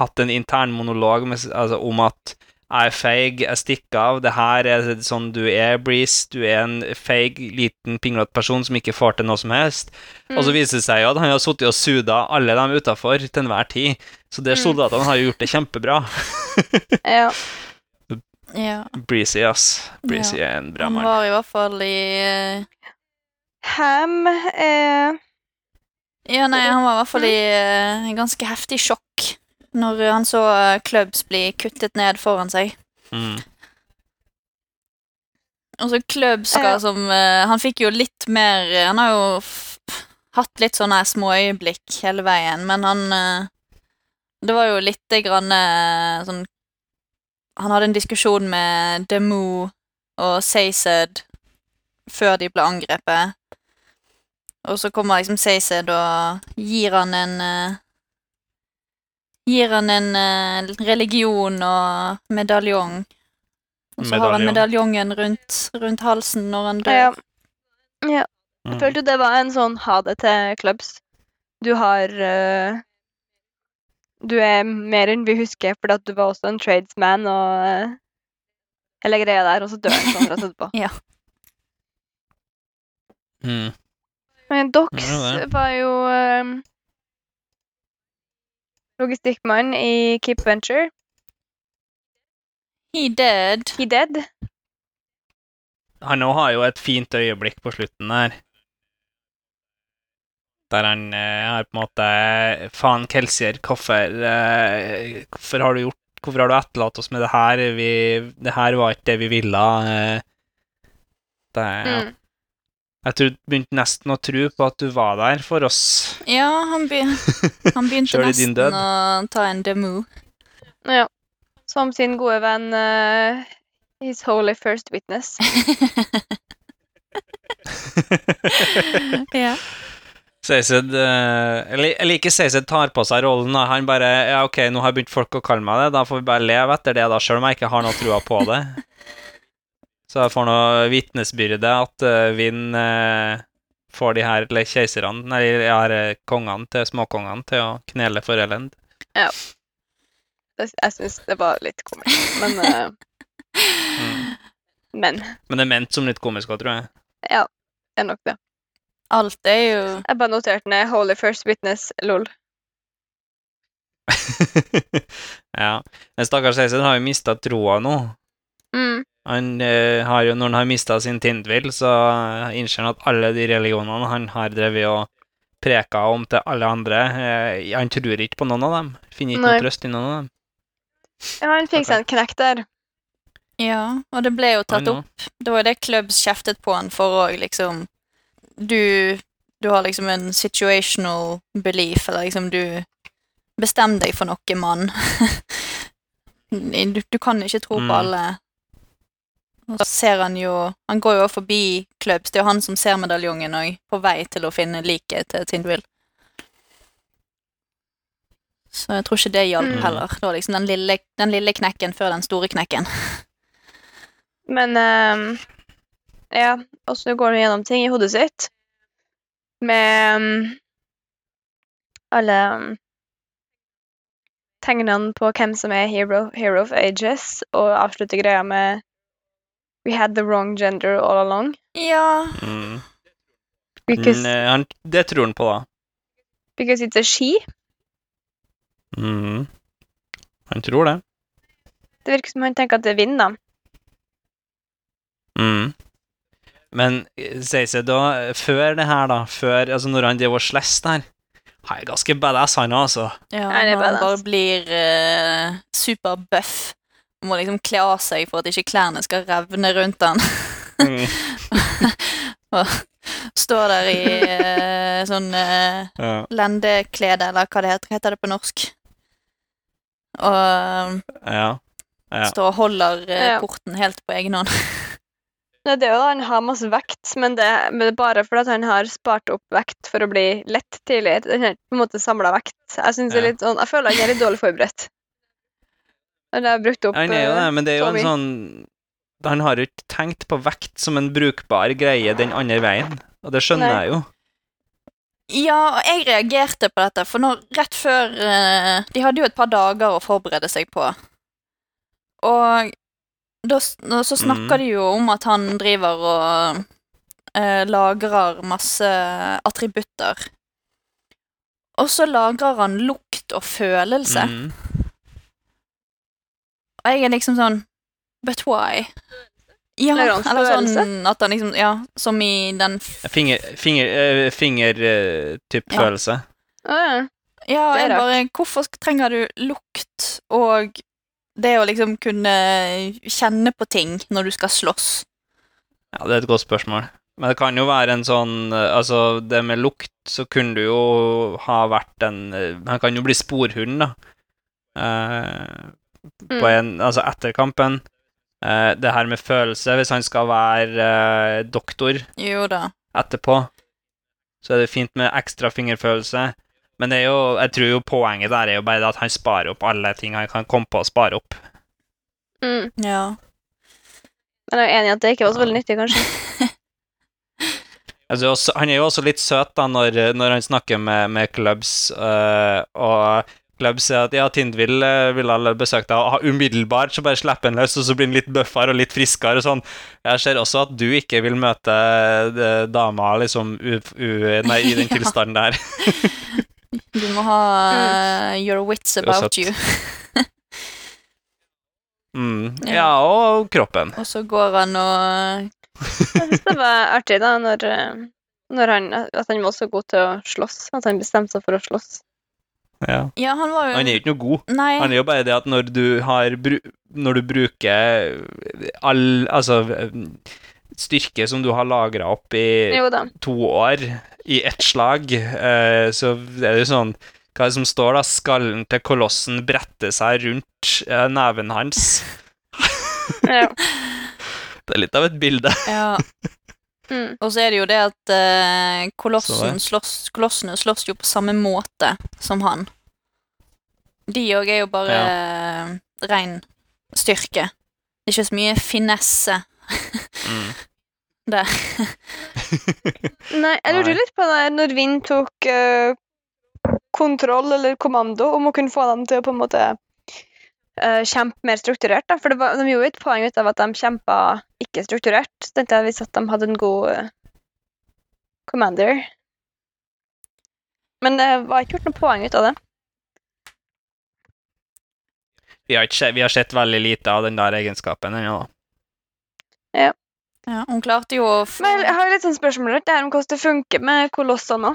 hatt en intern monolog med, altså, om at jeg er feig, jeg stikker av, det her er sånn du er, Breeze, du er en feig, liten, pinglete person som ikke får til noe som helst. Og så Mm. viser det seg jo at han har sittet og suda alle dem utafor til enhver tid, så de Mm. soldatene har gjort det kjempebra. Ja. Ja, Breezy, ass. Breezy er en bra mann. han var i hvert fall i uh... Ham uh... Ja, nei, han var i hvert fall i uh, en ganske heftig sjokk når han så eh, Clubs bli kuttet ned foran seg. Mm. Og så Clubs skal Ja. som eh, Han fikk jo litt mer eh, Han har jo hatt litt sånne små småøyeblikk hele veien, men han eh, Det var jo lite grann eh, sånn Han hadde en diskusjon med Demo og Saysed før de ble angrepet. Og så kommer liksom Saysed og gir han en eh, Gir han en eh, religion og medaljong. Og så har han medaljongen rundt, rundt halsen når han dør. ja. ja. Jeg Mm. følte jo det var en sånn ha det til clubs. Du har uh, Du er mer enn vi husker, fordi at du var også en tradesman og uh, hele greia der, og så dør han sånn rett etterpå. Mm. Men Dox Ja, var jo um, logistikkmann i Keep Venture. He dead. He dead. Han òg har jo et fint øyeblikk på slutten der. Der han eh, har på en måte Faen, Kelsier, hvorfor, eh, hvorfor har du gjort Hvorfor har du etterlatt oss med det her? Vi, det her var ikke det vi ville. Eh. Det, ja. Mm. Jeg tror, begynte nesten å tro på at du var der for oss. Ja, han, be han begynte nesten død. å ta en demo. Ja. Som sin gode venn uh, His Holy First Witness. ja. Seised eh, Eller jeg liker Seised tar på seg rollen. Han bare Ja, ok, nå har begynt folk å kalle meg det, da får vi bare leve etter det, da, sjøl om jeg ikke har noe trua på det. Så jeg får nå vitnesbyrde at uh, Vinn uh, får de her eller keiserne, nei, de her eh, kongene til småkongene til å knele for elend. Det- Jeg syns det var litt komisk, men uh, Mm. Men Men det er ment som litt komisk òg, tror jeg. ja, det er nok det. Alt er jo Jeg bare noterte ned Holy First Witness, lol. ja. Men stakkars Seised har jo mista troa nå. Mm. Han eh, har jo, når han har mista sin Tindvill, så innser han at alle de religionene han har drevet og preka om til alle andre, eh, han tror ikke på noen av dem. Finner ikke Nei. noe trøst i noen av dem. Ja, han fikk seg en knekk der. Ja, og det ble jo tatt opp. Det var jo det Clubs kjeftet på han for òg, liksom Du Du har liksom en situational belief, eller liksom du Bestem deg for noe, mann. du, du kan ikke tro Mm. på alle. Og så ser han jo Han går jo forbi Clubs. Det er jo han som ser medaljongen òg, på vei til å finne liket til Tindwill. Så jeg tror ikke det hjalp Mm. heller. Det var liksom den lille, den lille knekken før den store knekken. Men um, ja, og så går han gjennom ting i hodet sitt med um, alle um, tegnene på hvem som er hero, hero of ages, og avslutter greia med We had the wrong gender all along. Ja, Mm. Because, Men, eh, han, det tror han på, da. because it's a she. Mm. Han tror det. Det virker som han tenker at det vinner. da. Mm. Men Seised da, før det her, da, før, altså når han driver og slest der, han er ganske badass, han òg, altså. ja Nei, er han bare blir uh, superbuff. Må liksom kle av seg for at ikke klærne skal revne rundt han. Mm. Står der i eh, sånn eh, Ja. lendeklede, eller hva det heter, hva heter det på norsk. Og ja. Ja. står og holder eh, Ja. porten helt på egen hånd. Nei, det er jo da han har masse vekt, men det, men det er bare fordi han har spart opp vekt for å bli lett tidlig. Har på en måte samla vekt. Jeg er Ja. litt sånn, jeg føler han er litt dårlig forberedt. Han har brukt opp Han er jo det, eh, men det er jo en sånn Han har jo ikke tenkt på vekt som en brukbar greie den andre veien, og det skjønner Nei. jeg jo. Ja, jeg reagerte på dette, for når, rett før eh, De hadde jo et par dager å forberede seg på. Og da, så snakker Mm. de jo om at han driver og eh, lagrer masse attributter. Og så lagrer han lukt og følelse. Mm. Og jeg er liksom sånn But why? Ja, eller sånn at han liksom Ja, som i den f Finger, finger, finger eh, typ Ja. følelse. Ja. Ja, jeg bare Hvorfor trenger du lukt og det å liksom kunne kjenne på ting når du skal slåss? Ja, det er et godt spørsmål. Men det kan jo være en sånn eh, Altså, det med lukt, så kunne du jo ha vært en Han kan jo bli sporhund, da. Eh, på Mm. en Altså, etter kampen. Uh, det her med følelse, hvis han skal være uh, doktor Jo da. etterpå, så er det fint med ekstra fingerfølelse. Men det er jo, jeg tror jo poenget der er jo bare at han sparer opp alle ting han kan komme på å spare opp. Mm. Ja. Men jeg er enig i at det ikke var så veldig nyttig, kanskje. Altså, også, han er jo også litt søt da når, når han snakker med, med Clubs, uh, og Clubs sier at ja, Tindvill ville vil alle besøke deg, og umiddelbart så bare slipper han løs, og så blir han litt bøffere og litt friskere og sånn. Jeg ser også at du ikke vil møte øh, dama liksom u, u, nei, i den tilstanden der. Du må ha uh, your wits about you. Mm. Ja. Og kroppen. Og så går han og Jeg synes det var artig da, når, eh, når han, at han var så god til å slåss. At han bestemte seg for å slåss. Ja. Ja, han var jo Han er jo ikke noe god. Nei. Han er jo bare det at når du har bru Når du bruker all Altså styrke som du har lagra opp i to år i ett slag, eh, så er det jo sånn Hva er det som står, da? Skallen til kolossen bretter seg rundt eh, neven hans. Ja. Det er litt av et bilde. Ja. Mm. Og så er det jo det at uh, kolossen slåss, kolossene slåss jo på samme måte som han. De òg er jo bare eh, ren styrke. Ikke så mye finesse Mm. der. Nei, jeg lurte litt på det når Vind tok uh, kontroll eller kommando, om å kunne få dem til å på en måte eh, kjempe mer strukturert. Da. For det var, de gjorde jo et poeng ut av at de kjempa ikke strukturert. Så tenkte jeg hvis at de hadde en god uh, commander. Men det var ikke gjort noe poeng ut av det. Vi, har ikke, vi har sett veldig lite av den der egenskapen ennå. da. Ja, hun klarte jo å Men jeg har litt sånn spørsmål rundt det her om hvordan det funker med kolossene.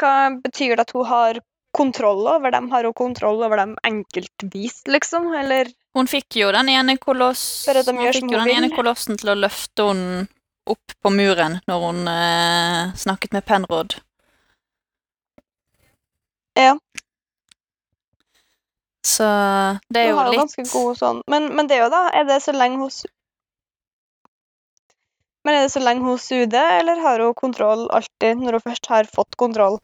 Hva betyr det at hun har kontroll over dem? Har hun kontroll over dem enkeltvis, liksom? Eller Hun fikk jo den ene koloss de Hun fikk jo den ene kolossen til å løfte henne opp på muren når hun eh, snakket med Penrod. Ja. Så det er jo jo litt god sånn Men, men det er jo da Er det så lenge hun Men er det så lenge hun suder, eller har hun kontroll alltid når hun først har fått kontroll?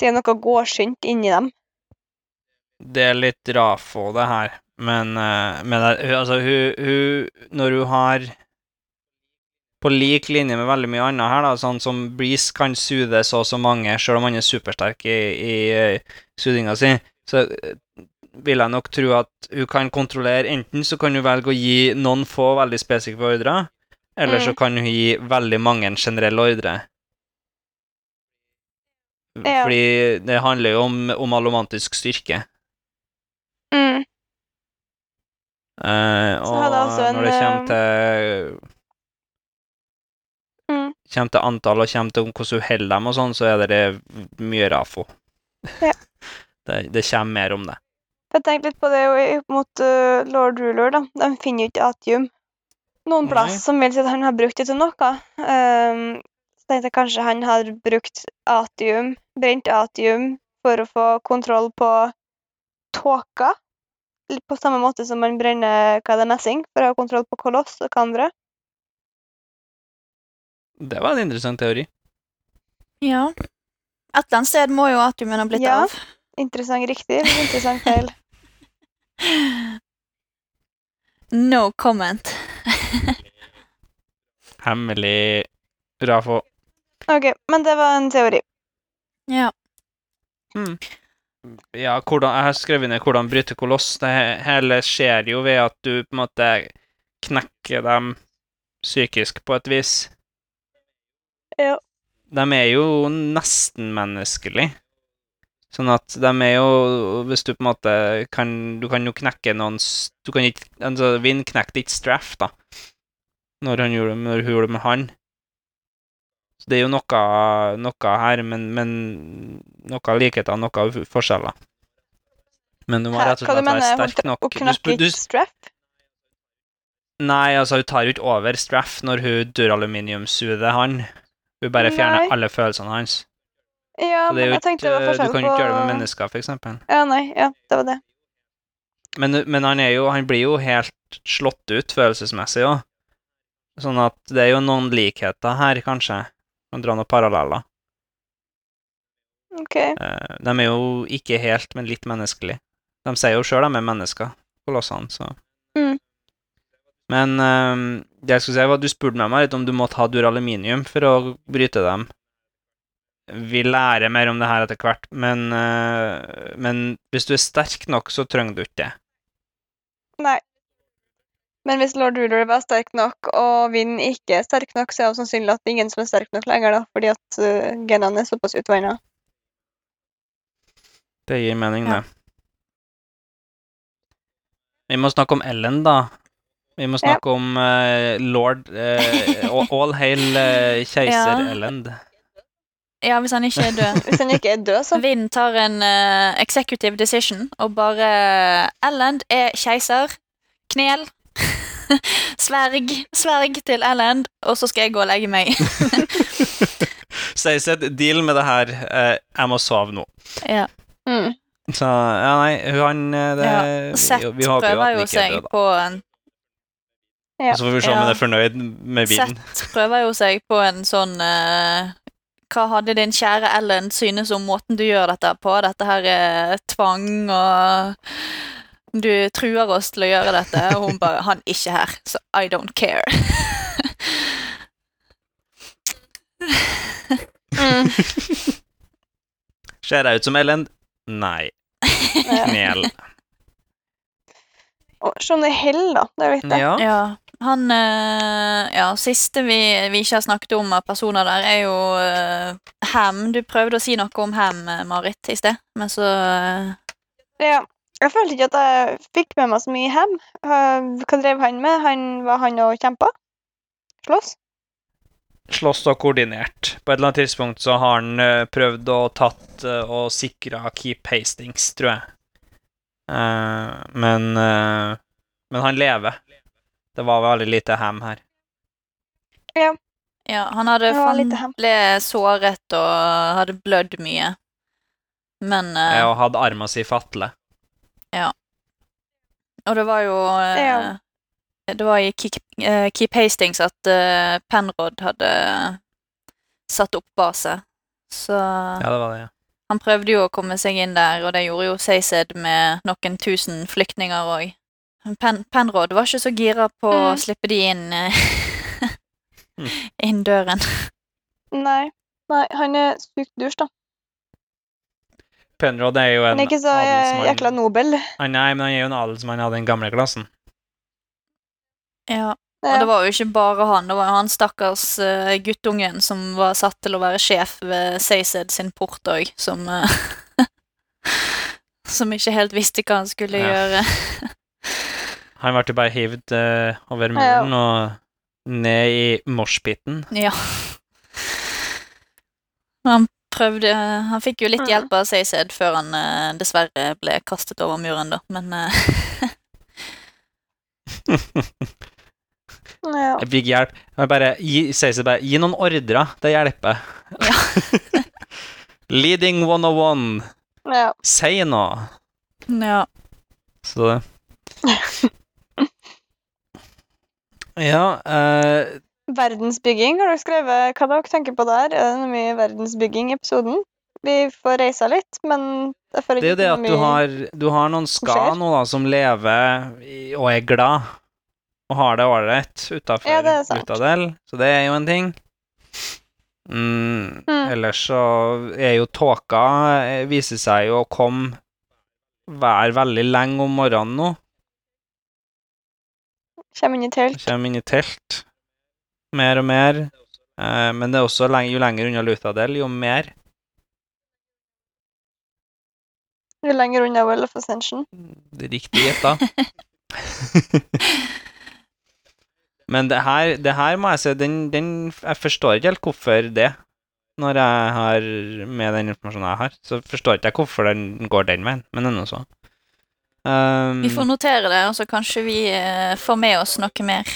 Siden noe går gårdsynt inni dem. Det er litt rafo, det her. Men, eh, men altså, hun, hun Når hun har På lik linje med veldig mye annet her, da, sånn som Breeze kan sude så og så mange, selv om han er supersterk i, i eh, sudinga si, så eh, vil jeg nok tro at hun kan kontrollere Enten så kan hun velge å gi noen få veldig spesifikke ordrer, eller så Mm. kan hun gi veldig mange en generell ordre. Ja. Fordi det handler jo om, om allomantisk styrke. Mm. Eh, og altså en, når det kommer eh, til Mm. Kommer til antall og kommer til hvordan du holder dem og sånn, så er det mye rafo. Ja. det, det kommer mer om det. Jeg tenkte litt på det opp mot uh, Lord Ruler, da. De finner jo ikke atium noen Nei. som vil si at han har brukt det til noe. Så tenkte jeg kanskje han har brukt atium, brent atium, for å få kontroll på tåka. På samme måte som man brenner hva er messing, for å ha kontroll på koloss og kandre. Det var en interessant teori. Ja. Et eller annet sted må jo atiumen ha blitt Ja. av. Interessant riktig, eller interessant feil. No comment. Hemmelig rafo. OK, men det var en teori. Ja. Ja, hvordan, jeg har skrevet ned hvordan bryte koloss. Det hele skjer jo ved at du på en måte knekker dem psykisk på et vis. Ja. De er jo nesten menneskelige. Sånn at de er jo Hvis du på en måte kan Du kan jo knekke noen Du kan ikke Altså, Vinn knekte ikke Straff, da. Når han gjorde når hun gjorde det med han. Så det er jo noe, noe her, men, men noe likheter, noe forskjeller. Men du må rett og slett være sterk nok. Hva Du knakke sp- du, ikke straff? nei, altså, hun tar jo ikke over Straff når hun duraluminiumsuder han. Hun bare fjerner Nei. alle følelsene hans. Ja, men jeg tenkte det var ikke, du kan jo ikke gjøre det med mennesker, for eksempel. Ja, nei, ja, det var det. Men, men han er jo Han blir jo helt slått ut følelsesmessig òg. Sånn at det er jo noen likheter her, kanskje. Man drar noen paralleller. OK. Eh, de er jo ikke helt, men litt menneskelige. De sier jo sjøl de er mennesker, kolossene, så Mm. Men eh, det jeg skulle si, var at du spurte meg litt om du måtte ha duraluminium for å bryte dem. Vi lærer mer om det her etter hvert, men, eh, men hvis du er sterk nok, så trenger du ikke det. Nei. Men hvis lord Ruler var sterk nok, og Vinn ikke er sterk nok, så er det sannsynlig at det er ingen som er sterk nok lenger, da, fordi at uh, genene er såpass utvanna. Det gir mening, Ja. det. Vi må snakke om Ellen, da. Vi må snakke om uh, lord uh, All hail uh, keiser Ja. Ellen. Ja, hvis han ikke er død. Hvis han ikke er død, så Vinn tar en executive decision og bare Ellen er keiser. Knel. sverg. Sverg til Elland, og så skal jeg gå og legge meg. Stayset, deal med det her. eh, jeg må sove nå. ja. mm. Så ja, nei, han eh, det, Ja, Sett vi, Vi håper jo prøver at han jo ikke er seg død, da. på en Ja. Og så får vi se om Ja. han er fornøyd med bilen. Sett prøver jo seg på en sånn uh, Hva hadde din kjære Ellen synes om måten du gjør dette på? Dette her er tvang, og du truer oss til å gjøre dette, og hun bare 'Han er ikke her, så I don't care'. Mm. Ser jeg ut som Ellen? Nei. Knel. Sånn er Hell, da. Det vet jeg. Ja. Ja, han eh, Ja, siste vi, vi ikke har snakket om av personer der, er jo eh, Ham. Du prøvde å si noe om Ham, eh, Marit, i sted, men så eh, Ja. Jeg følte ikke at jeg fikk med meg så mye hjem. Eh, Hva drev han med? Han, var han og kjempa? Slåss? Slåss og koordinert. På et eller annet tidspunkt så har han eh, prøvd å tatt eh, og sikra Keep Hastings, tror jeg. Eh, men Men han lever. Det var veldig lite ham her. Ja, han hadde var han ham. ble såret og hadde blødd mye. Men eh, og hadde arma si fatle. Og det var jo eh, Ja. Det var i Keep, eh, Keep Hastings at eh, Penrod hadde satt opp base. Så Ja, det var det, ja. han prøvde jo å komme seg inn der, og det gjorde jo Seised med noen tusen flyktninger òg. Pen, Penrod var ikke så gira på å Mm. slippe de inn Mm. inn døren. Nei. Nei, han er sykt dusj, da. Penrod er jo en Han er ikke så eh, jækla nobel. Ah, nei, men han er jo en adelsmann av den gamle klassen. Ja. Og det var jo ikke bare han, det var jo han stakkars uh, guttungen som var satt til å være sjef ved Seysed sin port òg, som uh, Som ikke helt visste hva han skulle Ja. gjøre. Han ble jo bare hivd uh, over muren og ned i moshpiten. Ja. Han prøvde Han fikk jo litt Mhm. hjelp av Sayzed før han uh, dessverre ble kastet over muren, da, men uh, Ja. Jeg fikk hjelp. Jeg bare, gi, Sayzed bare, gi noen ordrer, det hjelper. Ja. Leading 101. ja. Si noe. ja. Så det Ja, eh, Verdensbygging, har dere skrevet hva dere tenker på der? Er det mye verdensbygging i episoden? Vi får reisa litt, men jeg føler det er jo det at du har, du har noen ska nå da, som lever og er glad, og har det ålreit utafor Ja. Lutadel, så det er jo en ting. Mm, Mm. Ellers så er jo tåka eh, Viser seg jo å komme være veldig lenge om morgenen nå. Kommer inn i telt. Kommer inn i telt mer og mer. Eh, men det er også lenge, jo lenger unna Lutadel, jo mer. Jo lenger unna Well of Ascension. Det er riktig gjetta. Men det her, det her må jeg si, den, den Jeg forstår ikke helt hvorfor det. Når jeg har med den informasjonen jeg har, så forstår ikke jeg hvorfor den går den veien, men ennå så. Um, Vi får notere det, og så kanskje vi eh, får med oss noe mer.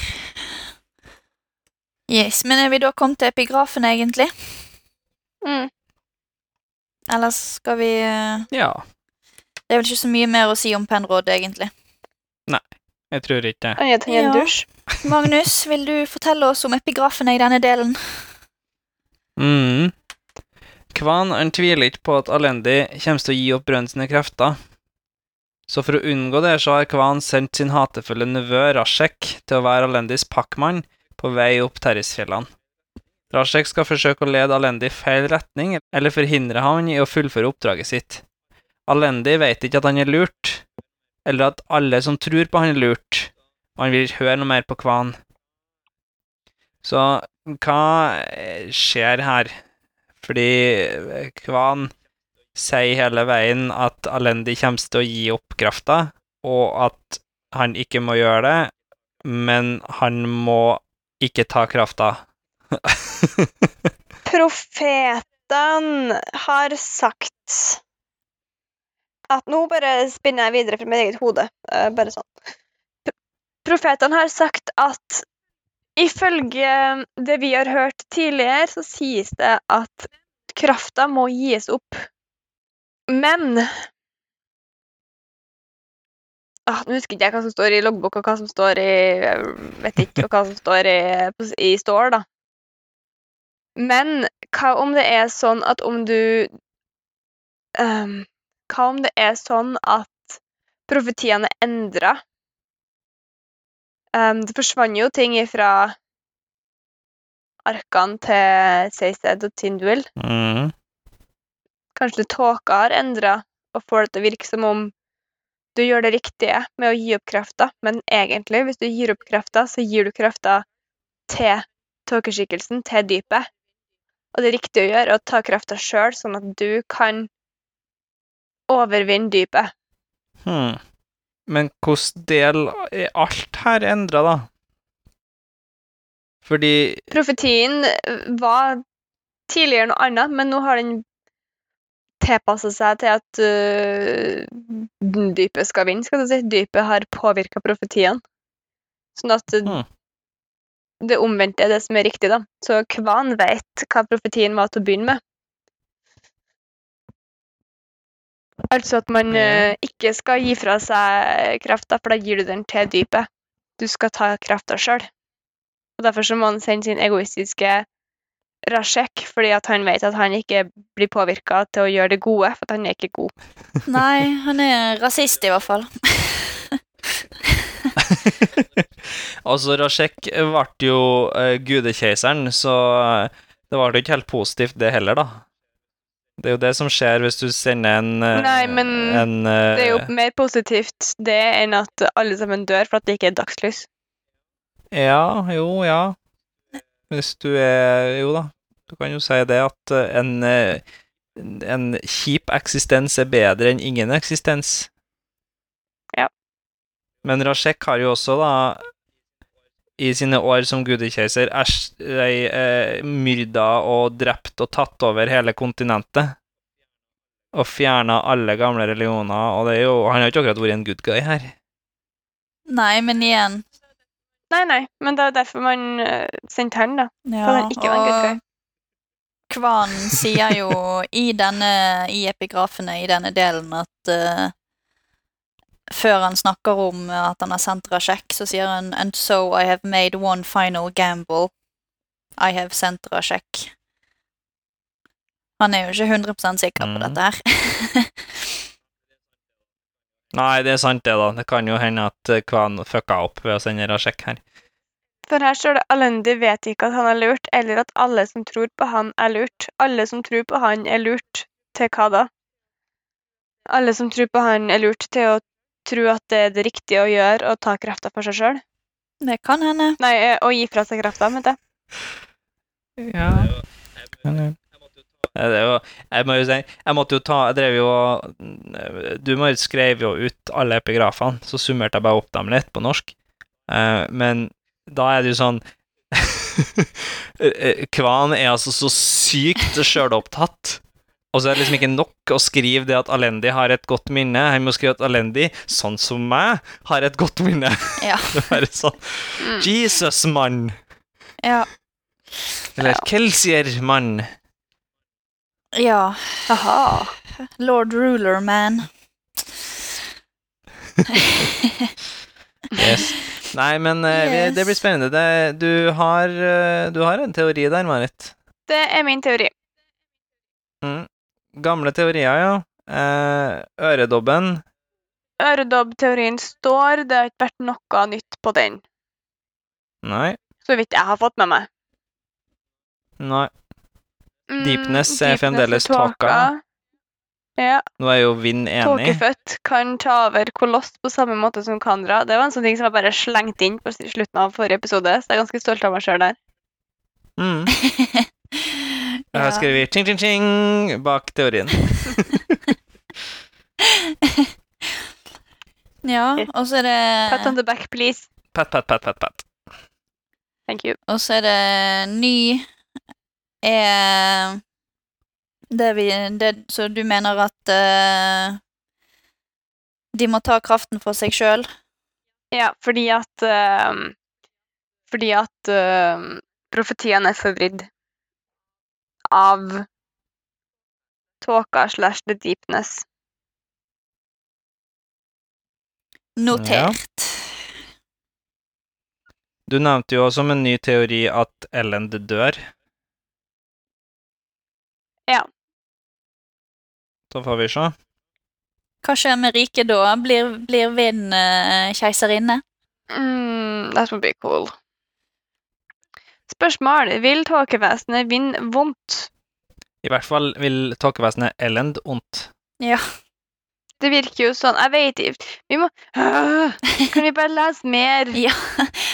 Yes, Men er vi da kommet til epigrafen, egentlig? Mm. Eller skal vi eh, Ja, Det er vel ikke så mye mer å si om Penrod, egentlig. Nei, jeg tror ikke det. Jeg trenger en Ja. dusj. Magnus, vil du fortelle oss om epigrafene i denne delen? Mm. Kvan han tviler ikke på at Alendi kommer til å gi opp brønnen sine krefter. Så for å unngå det, så har Kvan sendt sin hatefulle nevø Rasek til å være Alendis pakkmann på vei opp Terrisfjellene. Rashek skal forsøke å lede Alendi i feil retning, eller forhindre han i å fullføre oppdraget sitt. Alendi vet ikke at han er lurt, eller at alle som tror på han er lurt, og han vil ikke høre noe mer på Kvan. Så hva eh, skjer her? Fordi eh, Kvan sier hele veien at Alendi kommer til å gi opp krafta, og at han ikke må gjøre det, men han må ikke ta krafta. Profeten har sagt at Nå bare spinner jeg videre fra mitt eget hode. eh, Bare sånn. Profetene har sagt at ifølge det vi har hørt tidligere, så sies det at krafta må gis opp. Men ah, Nå husker ikke jeg hva som står i loggbok, og hva som står i vet ikke, og hva som står i, i store, da. Men hva om det er sånn at om du um, Hva om det er sånn at profetiene er endra? det forsvant jo ting ifra arkene til Seysed og Tindwill. Mm. Kanskje tåka har endra og får det til å virke som om du gjør det riktige med å gi opp krafta, men egentlig, hvis du gir opp krafta, så gir du krafta til tåkeskikkelsen, til dypet. Og det riktige å gjøre er å ta krafta sjøl, sånn at du kan overvinne dypet. Hmm. Men hvilken del er alt her endra, da? Fordi Profetien var tidligere noe annet, men nå har den tilpassa seg til at uh, dypet skal vinne, skal du si. Dypet har påvirka profetiene. Sånn at Hmm. det omvendte er det som er riktig, da. Så Kvan vet hva profetien var til å begynne med. Altså at man øh, ikke skal gi fra seg krafta, for da gir du den til dypet. Du skal ta krafta sjøl. Og derfor så må han sende sin egoistiske Rashek, fordi at han vet at han ikke blir påvirka til å gjøre det gode, for at han er ikke god. Nei, han er rasist i hvert fall. Altså, Rashek ble jo uh, gudekeiseren, så eh, det var jo ikke helt positivt, det heller, da. Det er jo det som skjer hvis du sender en eh, Nei, men en, uh, Det er jo mer positivt det enn at alle sammen dør for at det ikke er dagslys. Ja, jo, ja. Hvis du er Jo da, du kan jo si det at eh, en, eh, en kjip eksistens er bedre enn ingen eksistens. Ja. Men Rasek har jo også, da, i sine år som gudekeiser, eh, myrda og drept og tatt over hele kontinentet. Og fjerna alle gamle religioner, og det er jo Han har jo ikke akkurat vært en good guy her. Nei, men igjen Nei, nei, men det er derfor man uh, sendte han, da. ja, For han ikke var en good guy. Kvan sier jo i denne i epigrafene i denne delen at uh, før han snakker om at han har sendt Rashek, så sier han And so I have made one final gamble. I have sent Rashek. Han er jo ikke 100 sikker på Mhm. dette her. Nei, det er sant, det, da. Det kan jo hende at eh, Kvan fucka opp ved å sende Rashek her. For her står det Alendi vet ikke at han er lurt, eller at alle som tror på han, er lurt. Alle som tror på han, er lurt. Til hva da? Alle som tror på han, er lurt til å tro at det er det riktige å gjøre, og ta krafta for seg sjøl. Det kan hende. Nei, eh, å gi fra seg krafta, mente jeg. Ja. Det er jo, jeg må jo si, jeg måtte jo ta Jeg drev jo og Du skrev jo ut alle epigrafene, så summerte jeg bare opp dem litt på norsk. Eh, men da er det jo sånn eh, Kvan er altså så sykt sjølopptatt. Og så er det liksom ikke nok å skrive det at Alendi har et godt minne. Han må skrive at Alendi, sånn som meg, har et godt minne. Ja. Det er sånn Mm. Jesus, mann! Ja. Eller Kelsier, mann. ja. Aha. Lord Ruler, man. Yes. Nei, men eh, vi, det blir spennende. Det, du, har, eh, du har en teori der, Marit. Det er min teori. Mm. Gamle teorier, ja. Eh, øredobben. Øredobb-teorien står, det har ikke vært noe nytt på den. Nei. Så vidt jeg har fått med meg. Nei. Mm, Deepness er deepness fremdeles tåka. Ja. Nå er jo Vind enig. Tåkefødt kan ta over koloss på samme måte som Kandra. Det var en sånn ting som jeg bare slengte inn på slutten av forrige episode, så jeg er ganske stolt av meg sjøl der. Mm. Jeg har Ja. skrevet ting, ting, ting bak teorien. Ja, og så er det Pat on the back, please. Pat, pat, pat, pat, pat. Thank you. Og så er det ny er det vi det, Så du mener at uh, de må ta kraften for seg sjøl? Ja, fordi at uh, Fordi at uh, profetiene er forvridd av tåka slash the deepness. Notert. Du nevnte jo som en ny teori at Ellen dør. Ja. Så får vi se. Hva skjer med riket da? Blir, blir Vinn uh, keiserinne? Mm, that would be cool. Spørsmål. Vil tåkevesenet Vind vondt? I hvert fall vil tåkevesenet Elend ondt. Ja. Det virker jo sånn. Jeg vet ikke. Vi må Øh, Kan vi bare lese mer? ja.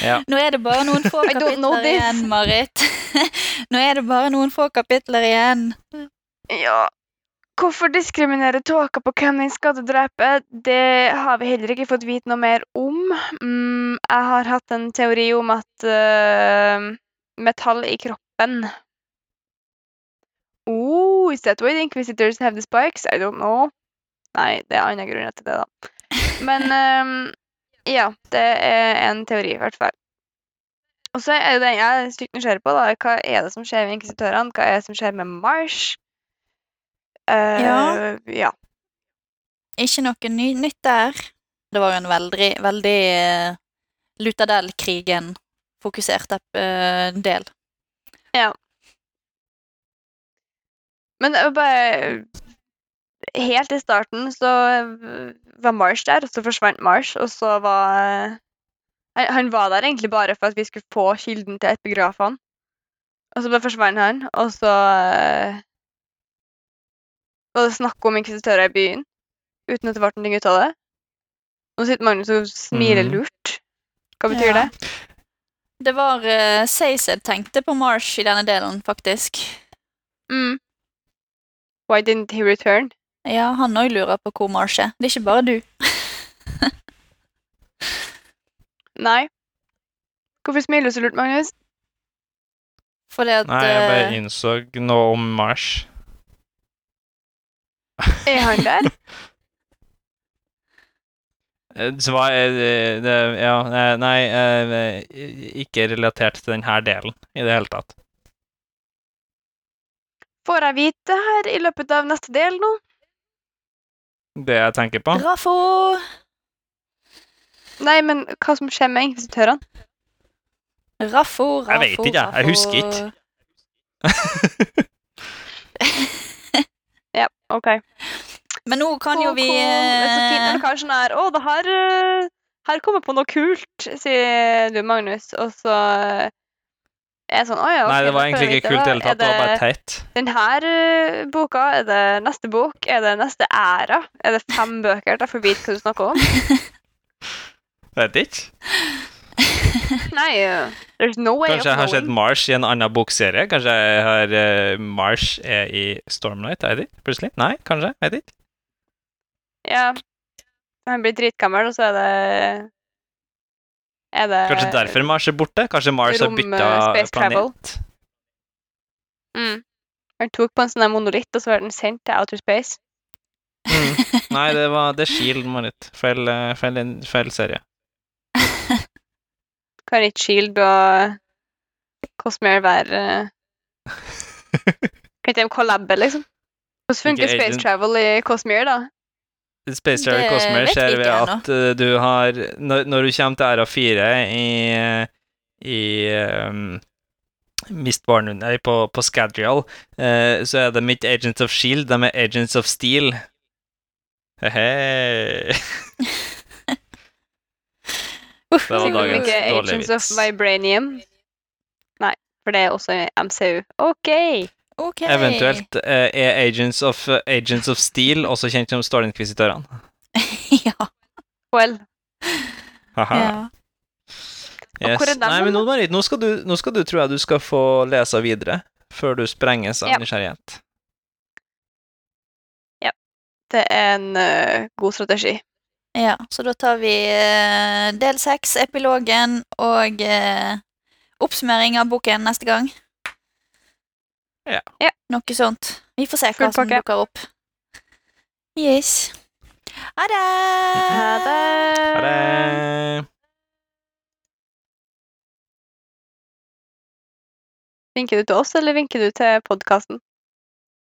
Ja. Nå er det bare noen få kapitler igjen, Marit. Nå er det bare noen få kapitler igjen. Ja. Hvorfor diskriminere tåka på hvem den skal drepe? Det har vi heller ikke fått vite noe mer om. Mm, jeg har hatt en teori om at uh, metall i kroppen Oh, is that why the Inquisitors have the spikes? I don't know. Nei, det er andre grunner til det, da. Men um, ja, det er en teori, i hvert fall. Og så er det den jeg er stygt nysgjerrig på, da. Hva er det som skjer med inkvisitørene? Hva er det som skjer med Marsh? Uh, ja. Eh, ja. Ikke noe ny nytt der. Det var jo en veldig, veldig uh, Lutadel-krigen-fokusert uh, eh, del. Ja. Men eh, bare Helt i starten så var Marsh der, og så forsvant Marsh, og så var Han var der egentlig bare for at vi skulle få kilden til et begraf. Og så bare forsvant han, og så var det snakk om inkvisitører i byen, uten at det ble noe ut av det. Nå sitter Magnus og smiler mm. lurt. Hva betyr Ja. det? Det var uh, Sayzed tenkte på Marsh i denne delen, faktisk. Mm. Why didn't he return? Ja, han òg lurer på hvor Marsh er. Det er ikke bare du. Nei. Hvorfor smiler du så lurt, Magnus? Fordi at Nei, jeg bare eh, innså noe om Mars. Er han der? Svar det, det Ja, eh, nei eh, Ikke relatert til denne delen i det hele tatt. Får jeg vite det her i løpet av neste del nå? Det jeg tenker på. Raffo! Nei, men hva som skjer med inkvisitørene? Raffo, Raffo, Jeg vet ikke, jeg. Jeg husker Raffo. OK. Men nå kan jo vi er så fint når eh, sånn her Å, det her eh, Her kommer jeg på noe kult, sier du, Magnus. Og så eh, er jeg sånn ja, ok, Nei, det var egentlig ikke kult i det hele tatt. Det var bare teit. den her boka? Er det neste bok? Er det neste æra? Er det fem bøker til jeg får vite hva du snakker om? Vet ikke. Nei, eh, there's no way Kanskje jeg har sett Marsh i en annen bokserie? Kanskje jeg har uh, Marsh er i Stormlight? Er det ikke? Plutselig? Nei, kanskje? Vet ikke. Ja. Han blir dritgammel, og så er det Er det Kanskje derfor Mars er borte? Kanskje Mars har bytta eh, travel. planet? Mm. Han tok på en sånn monolitt, og så var den sendt til outer space. Mm. Nei, det var det Shield, Marit. Feil, eh, feil, feil serie. Kan ikke Shield og Cosmere være eh, Kan ikke de kollabe, liksom? Hvordan funker Ikke space Agent- travel i Cosmere, da? Space Travel i Cosmere vi skjer ved at uh, du har Når, når du kommer til æra 4 i, i um, Mistborn Nei, på, på Scadrial, eh, så er de ikke Agents of Shield, de er Agents of Steel. Hei. Det var dagens dårlige Agents of vits. Vibranium. Nei, for det er også MCU. OK! okay. Eventuelt eh, er Agents of, Agents of Steel også kjent som Stålinkvisitørene. ja. Well. Haha. ja. Yes. Nei, men nå, Marit, nå, skal du, nå skal du, tror jeg du skal få lese videre, før du sprenges av Ja. nysgjerrighet. Det er en uh, god strategi. Ja, så da tar vi eh, del seks, epilogen, og eh, oppsummering av boken neste gang. Ja. Ja. Noe sånt. Vi får se hva som dukker opp. Yes. Ha det! Ha det! Ha det! Vinker du til oss, eller vinker du til podkasten?